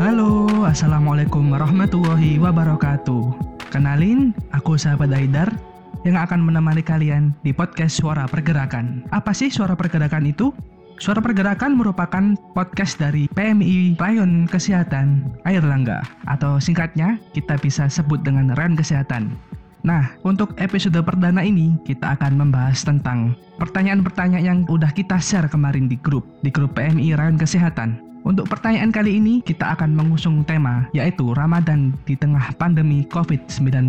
Halo, Assalamualaikum warahmatullahi wabarakatuh. Kenalin, aku sahabat Aidar yang akan menemani kalian di podcast Suara Pergerakan. Apa sih Suara Pergerakan itu? Suara Pergerakan merupakan podcast dari PMI Rayon Kesehatan Air Langga atau singkatnya kita bisa sebut dengan Rayon Kesehatan. Nah, untuk episode perdana ini kita akan membahas tentang pertanyaan-pertanyaan yang udah kita share kemarin di grup, di grup PMI Rayon Kesehatan. Untuk pertanyaan kali ini, kita akan mengusung tema yaitu Ramadan di tengah pandemi COVID-19.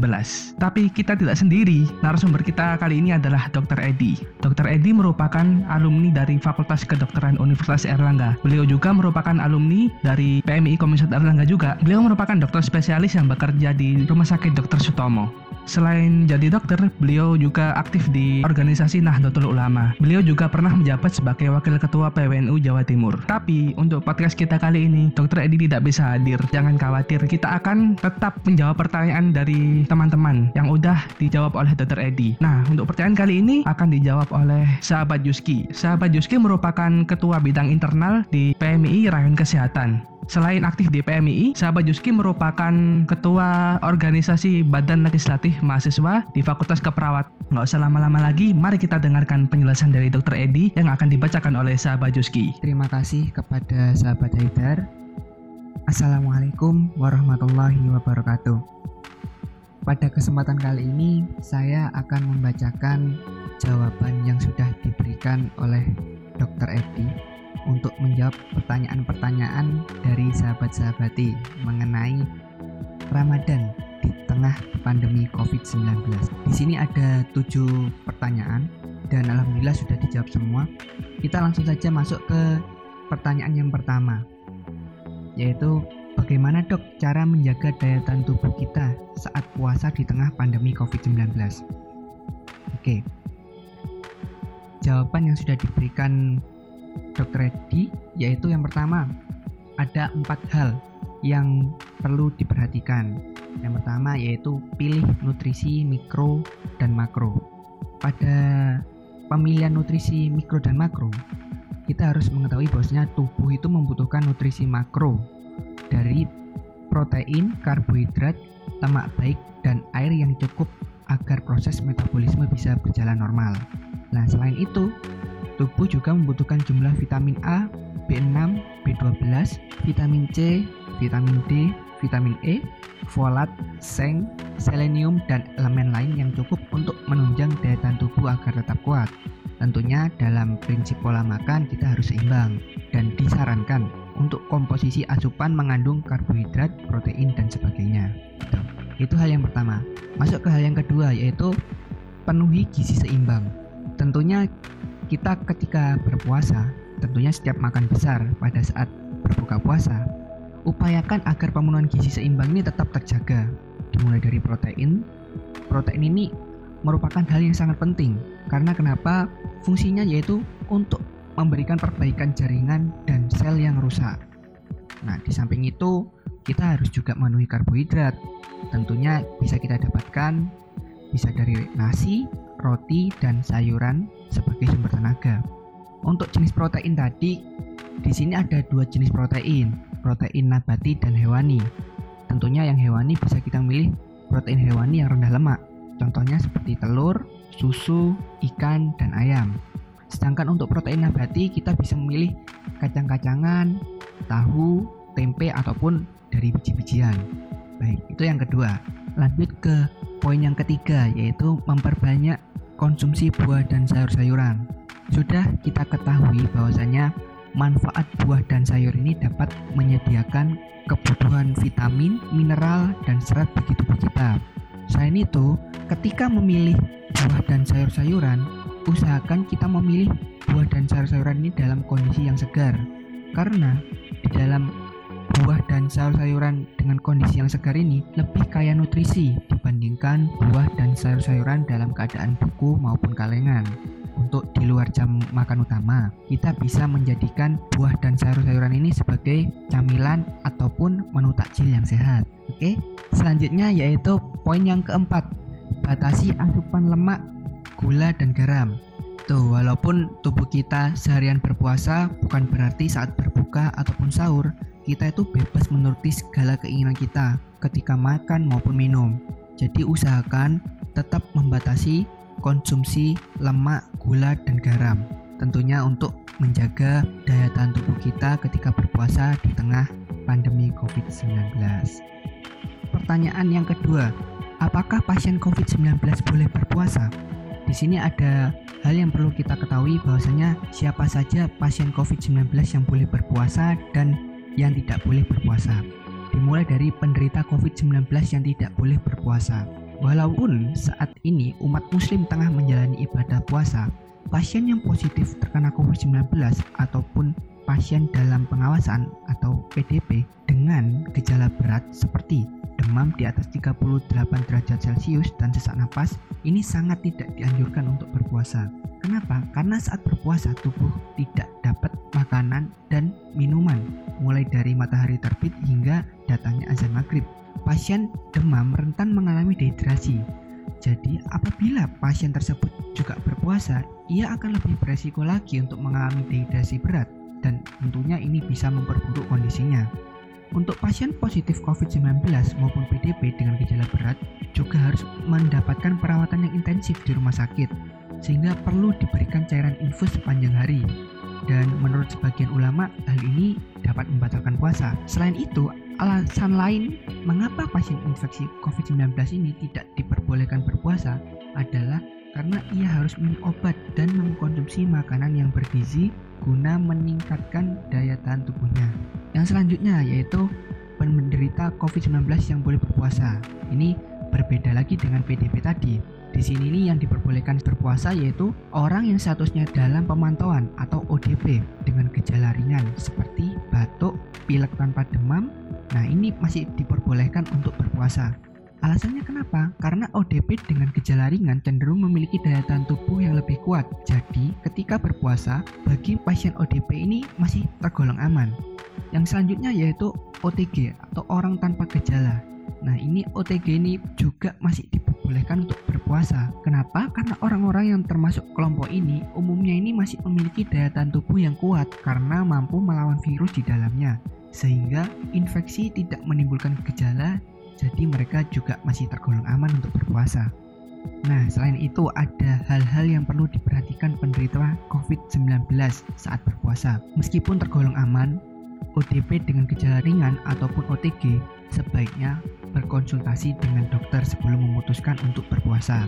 Tapi kita tidak sendiri, narasumber kita kali ini adalah Dr. Edi. Dr. Edi merupakan alumni dari Fakultas Kedokteran Universitas Erlangga. Beliau juga merupakan alumni dari PMI Komisat Erlangga juga. Beliau merupakan dokter spesialis yang bekerja di Rumah Sakit Dr. Sutomo. Selain jadi dokter, beliau juga aktif di organisasi Nahdlatul Ulama. Beliau juga pernah menjabat sebagai Wakil Ketua PWNU Jawa Timur. Tapi untuk podcast kita kali ini, Dokter Edi tidak bisa hadir. Jangan khawatir, kita akan tetap menjawab pertanyaan dari teman-teman yang udah dijawab oleh Dokter Edi. Nah, untuk pertanyaan kali ini akan dijawab oleh Sahabat Yuski. Sahabat Yuski merupakan Ketua Bidang Internal di PMI Rayon Kesehatan. Selain aktif di PMII, sahabat Juski merupakan ketua organisasi Badan Legislatif Mahasiswa di Fakultas Keperawat. Nggak usah lama-lama lagi, mari kita dengarkan penjelasan dari Dr. Edi yang akan dibacakan oleh sahabat Juski. Terima kasih kepada sahabat Haidar. Assalamualaikum warahmatullahi wabarakatuh. Pada kesempatan kali ini, saya akan membacakan jawaban yang sudah diberikan oleh Dr. Edi untuk menjawab pertanyaan-pertanyaan dari sahabat-sahabati mengenai Ramadan di tengah pandemi COVID-19. Di sini ada tujuh pertanyaan dan alhamdulillah sudah dijawab semua. Kita langsung saja masuk ke pertanyaan yang pertama, yaitu bagaimana dok cara menjaga daya tahan tubuh kita saat puasa di tengah pandemi COVID-19? Oke, jawaban yang sudah diberikan Dr. Edi yaitu yang pertama ada empat hal yang perlu diperhatikan. Yang pertama yaitu pilih nutrisi mikro dan makro. Pada pemilihan nutrisi mikro dan makro, kita harus mengetahui bahwasanya tubuh itu membutuhkan nutrisi makro dari protein, karbohidrat, lemak baik, dan air yang cukup agar proses metabolisme bisa berjalan normal. Nah, selain itu, Tubuh juga membutuhkan jumlah vitamin A, B6, B12, vitamin C, vitamin D, vitamin E, folat, seng, selenium, dan elemen lain yang cukup untuk menunjang daya tahan tubuh agar tetap kuat. Tentunya dalam prinsip pola makan kita harus seimbang dan disarankan untuk komposisi asupan mengandung karbohidrat, protein, dan sebagainya. Itu hal yang pertama. Masuk ke hal yang kedua yaitu penuhi gizi seimbang. Tentunya kita ketika berpuasa, tentunya setiap makan besar pada saat berbuka puasa, upayakan agar pemenuhan gizi seimbang ini tetap terjaga. Dimulai dari protein. Protein ini merupakan hal yang sangat penting karena kenapa? Fungsinya yaitu untuk memberikan perbaikan jaringan dan sel yang rusak. Nah, di samping itu, kita harus juga memenuhi karbohidrat. Tentunya bisa kita dapatkan bisa dari nasi, roti, dan sayuran sebagai sumber tenaga. Untuk jenis protein tadi, di sini ada dua jenis protein, protein nabati dan hewani. Tentunya yang hewani bisa kita milih protein hewani yang rendah lemak. Contohnya seperti telur, susu, ikan, dan ayam. Sedangkan untuk protein nabati kita bisa memilih kacang-kacangan, tahu, tempe ataupun dari biji-bijian. Baik, itu yang kedua. Lanjut ke poin yang ketiga yaitu memperbanyak konsumsi buah dan sayur-sayuran. Sudah kita ketahui bahwasanya manfaat buah dan sayur ini dapat menyediakan kebutuhan vitamin, mineral, dan serat bagi tubuh kita. Selain itu, ketika memilih buah dan sayur-sayuran, usahakan kita memilih buah dan sayur-sayuran ini dalam kondisi yang segar. Karena di dalam buah dan sayur-sayuran dengan kondisi yang segar ini lebih kaya nutrisi dibandingkan buah dan sayur-sayuran dalam keadaan buku maupun kalengan. Untuk di luar jam makan utama, kita bisa menjadikan buah dan sayur-sayuran ini sebagai camilan ataupun menu takjil yang sehat. Oke, selanjutnya yaitu poin yang keempat, batasi asupan lemak, gula, dan garam. Tuh, walaupun tubuh kita seharian berpuasa bukan berarti saat berbuka ataupun sahur kita itu bebas menuruti segala keinginan kita ketika makan maupun minum. Jadi usahakan tetap membatasi konsumsi lemak, gula, dan garam. Tentunya untuk menjaga daya tahan tubuh kita ketika berpuasa di tengah pandemi COVID-19. Pertanyaan yang kedua, apakah pasien COVID-19 boleh berpuasa? Di sini ada hal yang perlu kita ketahui bahwasanya siapa saja pasien COVID-19 yang boleh berpuasa dan yang tidak boleh berpuasa. Dimulai dari penderita COVID-19 yang tidak boleh berpuasa. Walaupun saat ini umat muslim tengah menjalani ibadah puasa, pasien yang positif terkena COVID-19 ataupun pasien dalam pengawasan atau PDP dengan gejala berat seperti demam di atas 38 derajat Celcius dan sesak napas ini sangat tidak dianjurkan untuk berpuasa. Kenapa? Karena saat berpuasa tubuh tidak dapat makanan dan minuman mulai dari matahari terbit hingga datangnya azan maghrib pasien demam rentan mengalami dehidrasi. Jadi, apabila pasien tersebut juga berpuasa, ia akan lebih beresiko lagi untuk mengalami dehidrasi berat dan tentunya ini bisa memperburuk kondisinya. Untuk pasien positif COVID-19 maupun PDP dengan gejala berat juga harus mendapatkan perawatan yang intensif di rumah sakit sehingga perlu diberikan cairan infus sepanjang hari. Dan menurut sebagian ulama, hal ini dapat membatalkan puasa. Selain itu, alasan lain mengapa pasien infeksi COVID-19 ini tidak diperbolehkan berpuasa adalah karena ia harus minum obat dan mengkonsumsi makanan yang bergizi guna meningkatkan daya tahan tubuhnya. Yang selanjutnya yaitu penderita COVID-19 yang boleh berpuasa. Ini berbeda lagi dengan PDP tadi. Di sini nih yang diperbolehkan berpuasa yaitu orang yang statusnya dalam pemantauan atau ODP dengan gejala ringan seperti batuk, pilek tanpa demam, Nah, ini masih diperbolehkan untuk berpuasa. Alasannya kenapa? Karena ODP dengan gejala ringan cenderung memiliki daya tahan tubuh yang lebih kuat. Jadi, ketika berpuasa, bagi pasien ODP ini masih tergolong aman. Yang selanjutnya yaitu OTG atau orang tanpa gejala. Nah, ini OTG ini juga masih diperbolehkan untuk berpuasa. Kenapa? Karena orang-orang yang termasuk kelompok ini umumnya ini masih memiliki daya tahan tubuh yang kuat karena mampu melawan virus di dalamnya sehingga infeksi tidak menimbulkan gejala, jadi mereka juga masih tergolong aman untuk berpuasa. Nah, selain itu ada hal-hal yang perlu diperhatikan penderita COVID-19 saat berpuasa. Meskipun tergolong aman, ODP dengan gejala ringan ataupun OTG sebaiknya berkonsultasi dengan dokter sebelum memutuskan untuk berpuasa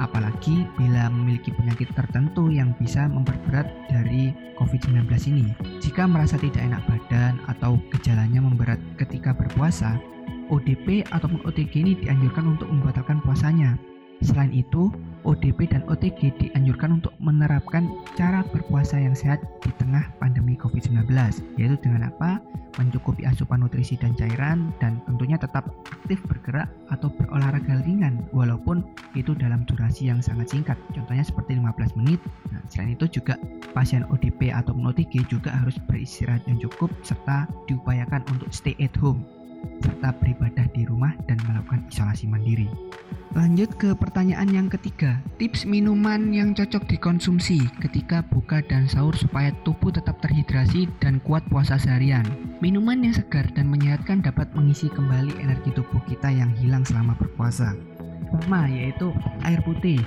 apalagi bila memiliki penyakit tertentu yang bisa memperberat dari COVID-19 ini. Jika merasa tidak enak badan atau gejalanya memberat ketika berpuasa, ODP ataupun OTG ini dianjurkan untuk membatalkan puasanya. Selain itu, ODP dan OTG dianjurkan untuk menerapkan cara berpuasa yang sehat di tengah pandemi COVID-19, yaitu dengan apa? Mencukupi asupan nutrisi dan cairan, dan tentunya tetap aktif bergerak atau berolahraga ringan, walaupun itu dalam durasi yang sangat singkat, contohnya seperti 15 menit. Nah, selain itu juga pasien ODP atau OTG juga harus beristirahat yang cukup, serta diupayakan untuk stay at home serta beribadah di rumah dan melakukan isolasi mandiri. Lanjut ke pertanyaan yang ketiga, tips minuman yang cocok dikonsumsi ketika buka dan sahur supaya tubuh tetap terhidrasi dan kuat puasa seharian. Minuman yang segar dan menyehatkan dapat mengisi kembali energi tubuh kita yang hilang selama berpuasa. Pertama yaitu air putih,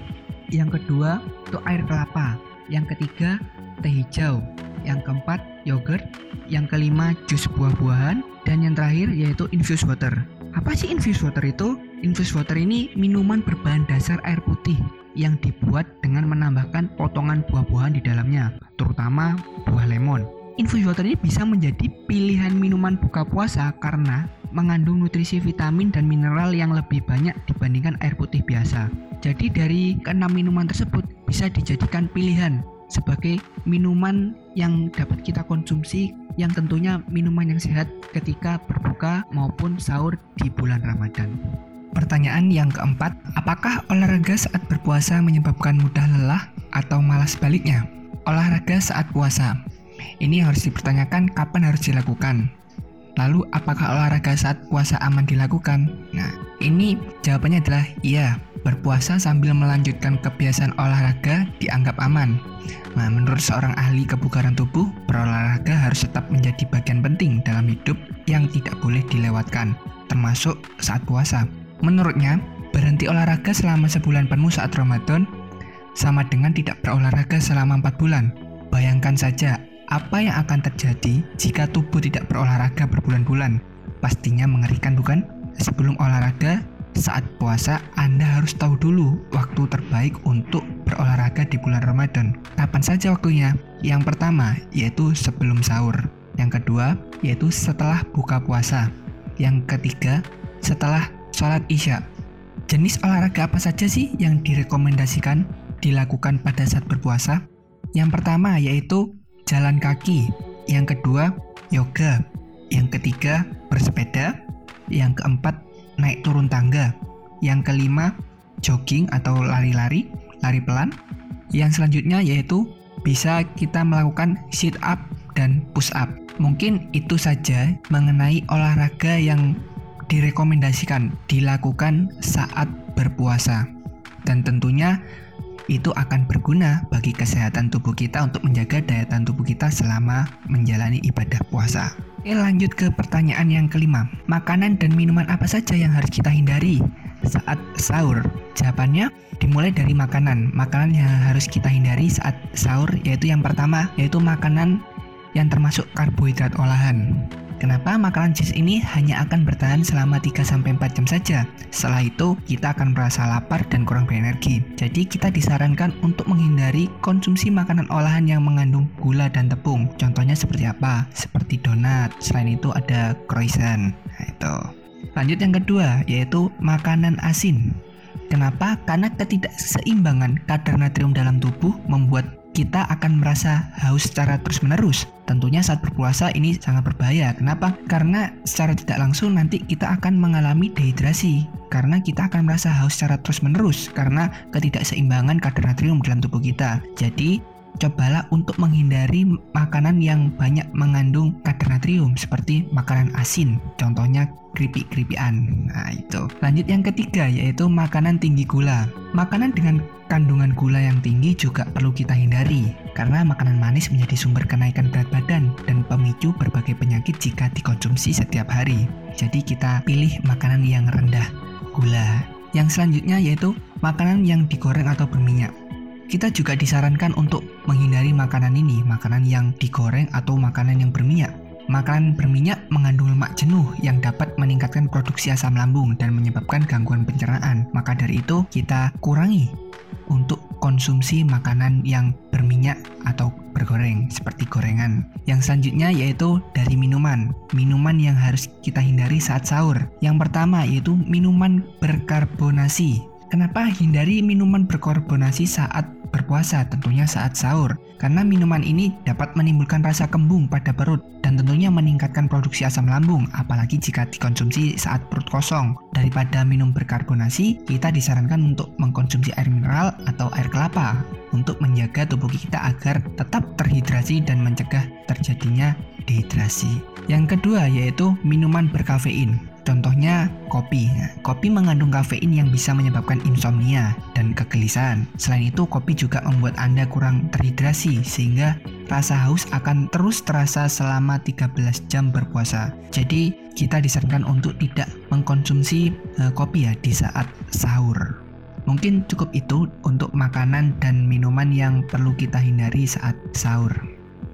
yang kedua itu air kelapa, yang ketiga teh hijau, yang keempat yogurt, yang kelima jus buah-buahan, dan yang terakhir yaitu infused water. Apa sih infused water itu? Infused water ini minuman berbahan dasar air putih yang dibuat dengan menambahkan potongan buah-buahan di dalamnya, terutama buah lemon. Infused water ini bisa menjadi pilihan minuman buka puasa karena mengandung nutrisi vitamin dan mineral yang lebih banyak dibandingkan air putih biasa. Jadi dari keenam minuman tersebut bisa dijadikan pilihan sebagai minuman yang dapat kita konsumsi yang tentunya minuman yang sehat ketika berbuka maupun sahur di bulan Ramadan. Pertanyaan yang keempat, apakah olahraga saat berpuasa menyebabkan mudah lelah atau malah sebaliknya? Olahraga saat puasa. Ini harus dipertanyakan kapan harus dilakukan. Lalu apakah olahraga saat puasa aman dilakukan? Nah, ini jawabannya adalah iya. Berpuasa sambil melanjutkan kebiasaan olahraga dianggap aman. Nah, menurut seorang ahli kebugaran tubuh, berolahraga harus tetap menjadi bagian penting dalam hidup yang tidak boleh dilewatkan, termasuk saat puasa. Menurutnya, berhenti olahraga selama sebulan penuh saat Ramadan sama dengan tidak berolahraga selama 4 bulan. Bayangkan saja apa yang akan terjadi jika tubuh tidak berolahraga berbulan-bulan. Pastinya mengerikan bukan? Sebelum olahraga, saat puasa, Anda harus tahu dulu waktu terbaik untuk berolahraga di bulan Ramadan. Kapan saja waktunya? Yang pertama, yaitu sebelum sahur. Yang kedua, yaitu setelah buka puasa. Yang ketiga, setelah sholat isya. Jenis olahraga apa saja sih yang direkomendasikan dilakukan pada saat berpuasa? Yang pertama yaitu jalan kaki. Yang kedua, yoga. Yang ketiga, bersepeda. Yang keempat, naik turun tangga. Yang kelima, jogging atau lari-lari, lari pelan. Yang selanjutnya yaitu bisa kita melakukan sit up dan push up. Mungkin itu saja mengenai olahraga yang direkomendasikan dilakukan saat berpuasa. Dan tentunya itu akan berguna bagi kesehatan tubuh kita untuk menjaga daya tahan tubuh kita selama menjalani ibadah puasa. Oke lanjut ke pertanyaan yang kelima. Makanan dan minuman apa saja yang harus kita hindari? Saat sahur? Jawabannya dimulai dari makanan. Makanan yang harus kita hindari saat sahur yaitu yang pertama yaitu makanan yang termasuk karbohidrat olahan Kenapa makanan cheese ini hanya akan bertahan selama 3-4 jam saja? Setelah itu, kita akan merasa lapar dan kurang berenergi. Jadi, kita disarankan untuk menghindari konsumsi makanan olahan yang mengandung gula dan tepung. Contohnya seperti apa? Seperti donat. Selain itu ada croissant. Nah, itu. Lanjut yang kedua, yaitu makanan asin. Kenapa? Karena ketidakseimbangan kadar natrium dalam tubuh membuat kita akan merasa haus secara terus-menerus. Tentunya saat berpuasa ini sangat berbahaya. Kenapa? Karena secara tidak langsung nanti kita akan mengalami dehidrasi. Karena kita akan merasa haus secara terus-menerus karena ketidakseimbangan kadar natrium dalam tubuh kita. Jadi, cobalah untuk menghindari makanan yang banyak mengandung kadar natrium seperti makanan asin. Contohnya keripik-keripikan. Nah, itu. Lanjut yang ketiga yaitu makanan tinggi gula. Makanan dengan kandungan gula yang tinggi juga perlu kita hindari karena makanan manis menjadi sumber kenaikan berat badan dan pemicu berbagai penyakit jika dikonsumsi setiap hari. Jadi kita pilih makanan yang rendah gula. Yang selanjutnya yaitu makanan yang digoreng atau berminyak. Kita juga disarankan untuk menghindari makanan ini, makanan yang digoreng atau makanan yang berminyak Makanan berminyak mengandung lemak jenuh yang dapat meningkatkan produksi asam lambung dan menyebabkan gangguan pencernaan. Maka dari itu, kita kurangi untuk konsumsi makanan yang berminyak atau bergoreng seperti gorengan. Yang selanjutnya yaitu dari minuman. Minuman yang harus kita hindari saat sahur. Yang pertama yaitu minuman berkarbonasi. Kenapa hindari minuman berkarbonasi saat berpuasa, tentunya saat sahur. Karena minuman ini dapat menimbulkan rasa kembung pada perut dan tentunya meningkatkan produksi asam lambung, apalagi jika dikonsumsi saat perut kosong. Daripada minum berkarbonasi, kita disarankan untuk mengkonsumsi air mineral atau air kelapa untuk menjaga tubuh kita agar tetap terhidrasi dan mencegah terjadinya dehidrasi. Yang kedua yaitu minuman berkafein. Contohnya kopi. Nah, kopi mengandung kafein yang bisa menyebabkan insomnia dan kegelisahan. Selain itu, kopi juga membuat Anda kurang terhidrasi sehingga rasa haus akan terus terasa selama 13 jam berpuasa. Jadi, kita disarankan untuk tidak mengkonsumsi uh, kopi ya di saat sahur. Mungkin cukup itu untuk makanan dan minuman yang perlu kita hindari saat sahur.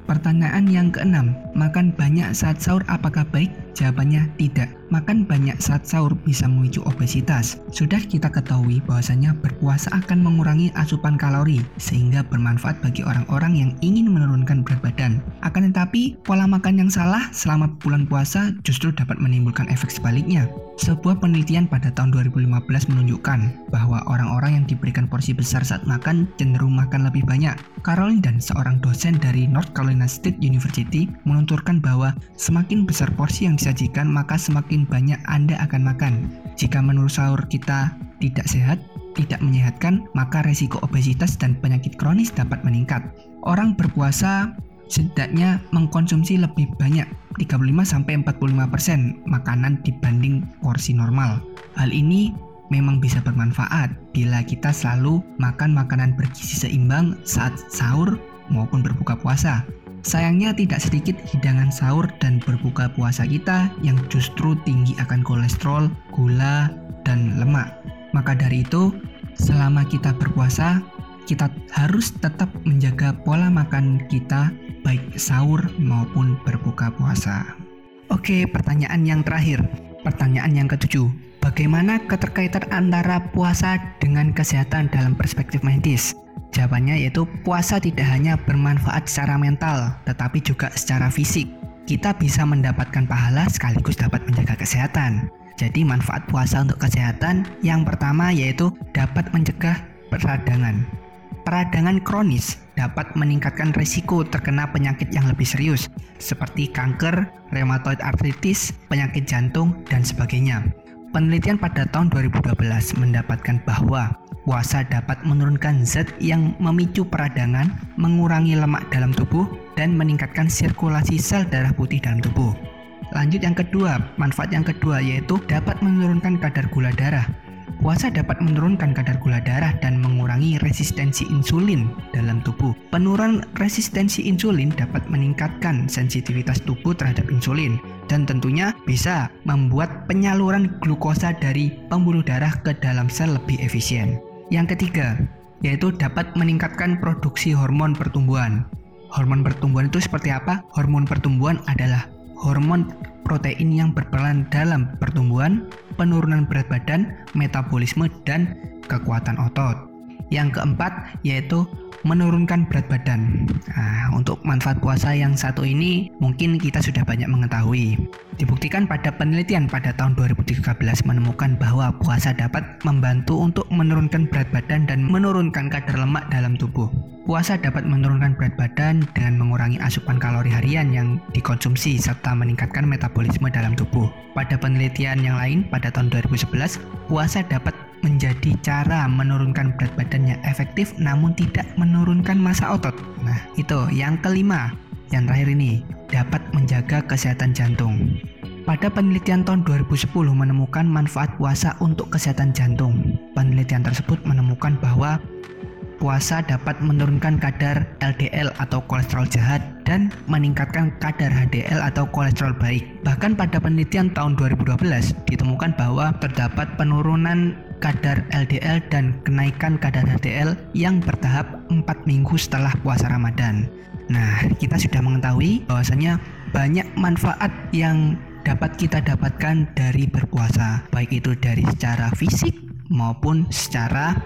Pertanyaan yang keenam, makan banyak saat sahur apakah baik? Jawabannya tidak. Makan banyak saat sahur bisa memicu obesitas. Sudah kita ketahui bahwasanya berpuasa akan mengurangi asupan kalori sehingga bermanfaat bagi orang-orang yang ingin menurunkan berat badan. Akan tetapi, pola makan yang salah selama bulan puasa justru dapat menimbulkan efek sebaliknya. Sebuah penelitian pada tahun 2015 menunjukkan bahwa orang-orang yang diberikan porsi besar saat makan cenderung makan lebih banyak. Caroline dan seorang dosen dari North Carolina State University menunturkan bahwa semakin besar porsi yang disajikan maka semakin banyak Anda akan makan. Jika menu sahur kita tidak sehat, tidak menyehatkan, maka resiko obesitas dan penyakit kronis dapat meningkat. Orang berpuasa setidaknya mengkonsumsi lebih banyak 35-45% makanan dibanding porsi normal. Hal ini memang bisa bermanfaat bila kita selalu makan makanan bergizi seimbang saat sahur maupun berbuka puasa. Sayangnya tidak sedikit hidangan sahur dan berbuka puasa kita yang justru tinggi akan kolesterol, gula, dan lemak. Maka dari itu, selama kita berpuasa, kita harus tetap menjaga pola makan kita baik sahur maupun berbuka puasa. Oke, pertanyaan yang terakhir. Pertanyaan yang ketujuh, bagaimana keterkaitan antara puasa dengan kesehatan dalam perspektif medis? Jawabannya yaitu puasa tidak hanya bermanfaat secara mental, tetapi juga secara fisik. Kita bisa mendapatkan pahala sekaligus dapat menjaga kesehatan. Jadi manfaat puasa untuk kesehatan yang pertama yaitu dapat mencegah peradangan. Peradangan kronis dapat meningkatkan risiko terkena penyakit yang lebih serius seperti kanker, rheumatoid arthritis, penyakit jantung, dan sebagainya. Penelitian pada tahun 2012 mendapatkan bahwa puasa dapat menurunkan zat yang memicu peradangan, mengurangi lemak dalam tubuh, dan meningkatkan sirkulasi sel darah putih dalam tubuh. Lanjut yang kedua, manfaat yang kedua yaitu dapat menurunkan kadar gula darah. Puasa dapat menurunkan kadar gula darah dan mengurangi resistensi insulin dalam tubuh. Penurunan resistensi insulin dapat meningkatkan sensitivitas tubuh terhadap insulin dan tentunya bisa membuat penyaluran glukosa dari pembuluh darah ke dalam sel lebih efisien. Yang ketiga, yaitu dapat meningkatkan produksi hormon pertumbuhan. Hormon pertumbuhan itu seperti apa? Hormon pertumbuhan adalah hormon protein yang berperan dalam pertumbuhan, penurunan berat badan, metabolisme, dan kekuatan otot. Yang keempat yaitu menurunkan berat badan. Nah, untuk manfaat puasa yang satu ini mungkin kita sudah banyak mengetahui. Dibuktikan pada penelitian pada tahun 2013 menemukan bahwa puasa dapat membantu untuk menurunkan berat badan dan menurunkan kadar lemak dalam tubuh. Puasa dapat menurunkan berat badan dengan mengurangi asupan kalori harian yang dikonsumsi serta meningkatkan metabolisme dalam tubuh. Pada penelitian yang lain pada tahun 2011, puasa dapat menjadi cara menurunkan berat badan yang efektif namun tidak menurunkan massa otot. Nah, itu yang kelima. Yang terakhir ini dapat menjaga kesehatan jantung. Pada penelitian tahun 2010 menemukan manfaat puasa untuk kesehatan jantung. Penelitian tersebut menemukan bahwa puasa dapat menurunkan kadar LDL atau kolesterol jahat dan meningkatkan kadar HDL atau kolesterol baik. Bahkan pada penelitian tahun 2012 ditemukan bahwa terdapat penurunan kadar LDL dan kenaikan kadar HDL yang bertahap 4 minggu setelah puasa Ramadan. Nah, kita sudah mengetahui bahwasanya banyak manfaat yang dapat kita dapatkan dari berpuasa, baik itu dari secara fisik maupun secara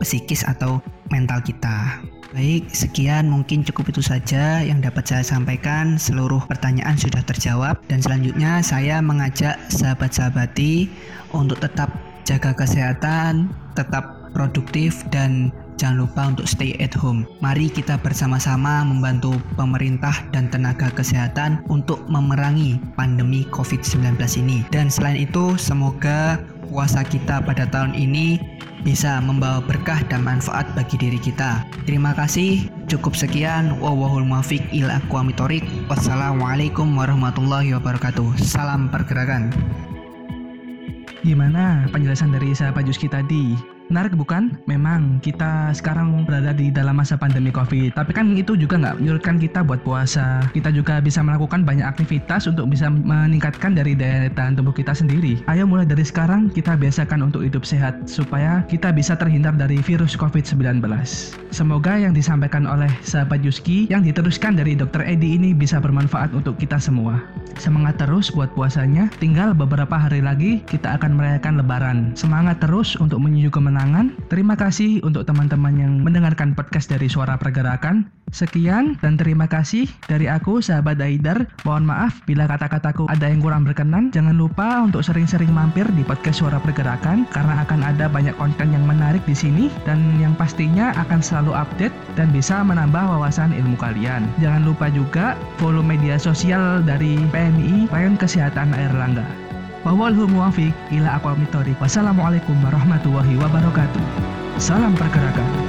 psikis atau mental kita. Baik, sekian mungkin cukup itu saja yang dapat saya sampaikan. Seluruh pertanyaan sudah terjawab dan selanjutnya saya mengajak sahabat-sahabati untuk tetap jaga kesehatan, tetap produktif dan jangan lupa untuk stay at home. Mari kita bersama-sama membantu pemerintah dan tenaga kesehatan untuk memerangi pandemi COVID-19 ini. Dan selain itu, semoga puasa kita pada tahun ini bisa membawa berkah dan manfaat bagi diri kita. Terima kasih. Cukup sekian. Wawahul muafiq ila aqwamitorik. Wassalamualaikum warahmatullahi wabarakatuh. Salam pergerakan. Gimana penjelasan dari sahabat Juski tadi? Menarik bukan? Memang kita sekarang berada di dalam masa pandemi COVID, tapi kan itu juga nggak menyurutkan kita buat puasa. Kita juga bisa melakukan banyak aktivitas untuk bisa meningkatkan dari daya tahan tubuh kita sendiri. Ayo mulai dari sekarang kita biasakan untuk hidup sehat supaya kita bisa terhindar dari virus COVID-19. Semoga yang disampaikan oleh sahabat Yuski yang diteruskan dari Dr. Edi ini bisa bermanfaat untuk kita semua. Semangat terus buat puasanya. Tinggal beberapa hari lagi kita akan merayakan Lebaran. Semangat terus untuk menuju kemenangan kemenangan. Terima kasih untuk teman-teman yang mendengarkan podcast dari Suara Pergerakan. Sekian dan terima kasih dari aku sahabat Aidar. Mohon maaf bila kata-kataku ada yang kurang berkenan. Jangan lupa untuk sering-sering mampir di podcast Suara Pergerakan karena akan ada banyak konten yang menarik di sini dan yang pastinya akan selalu update dan bisa menambah wawasan ilmu kalian. Jangan lupa juga follow media sosial dari PMI Rayon Kesehatan Air Langga. Wawalhu muwafiq ila aqwamit Wassalamualaikum warahmatullahi wabarakatuh. Salam pergerakan.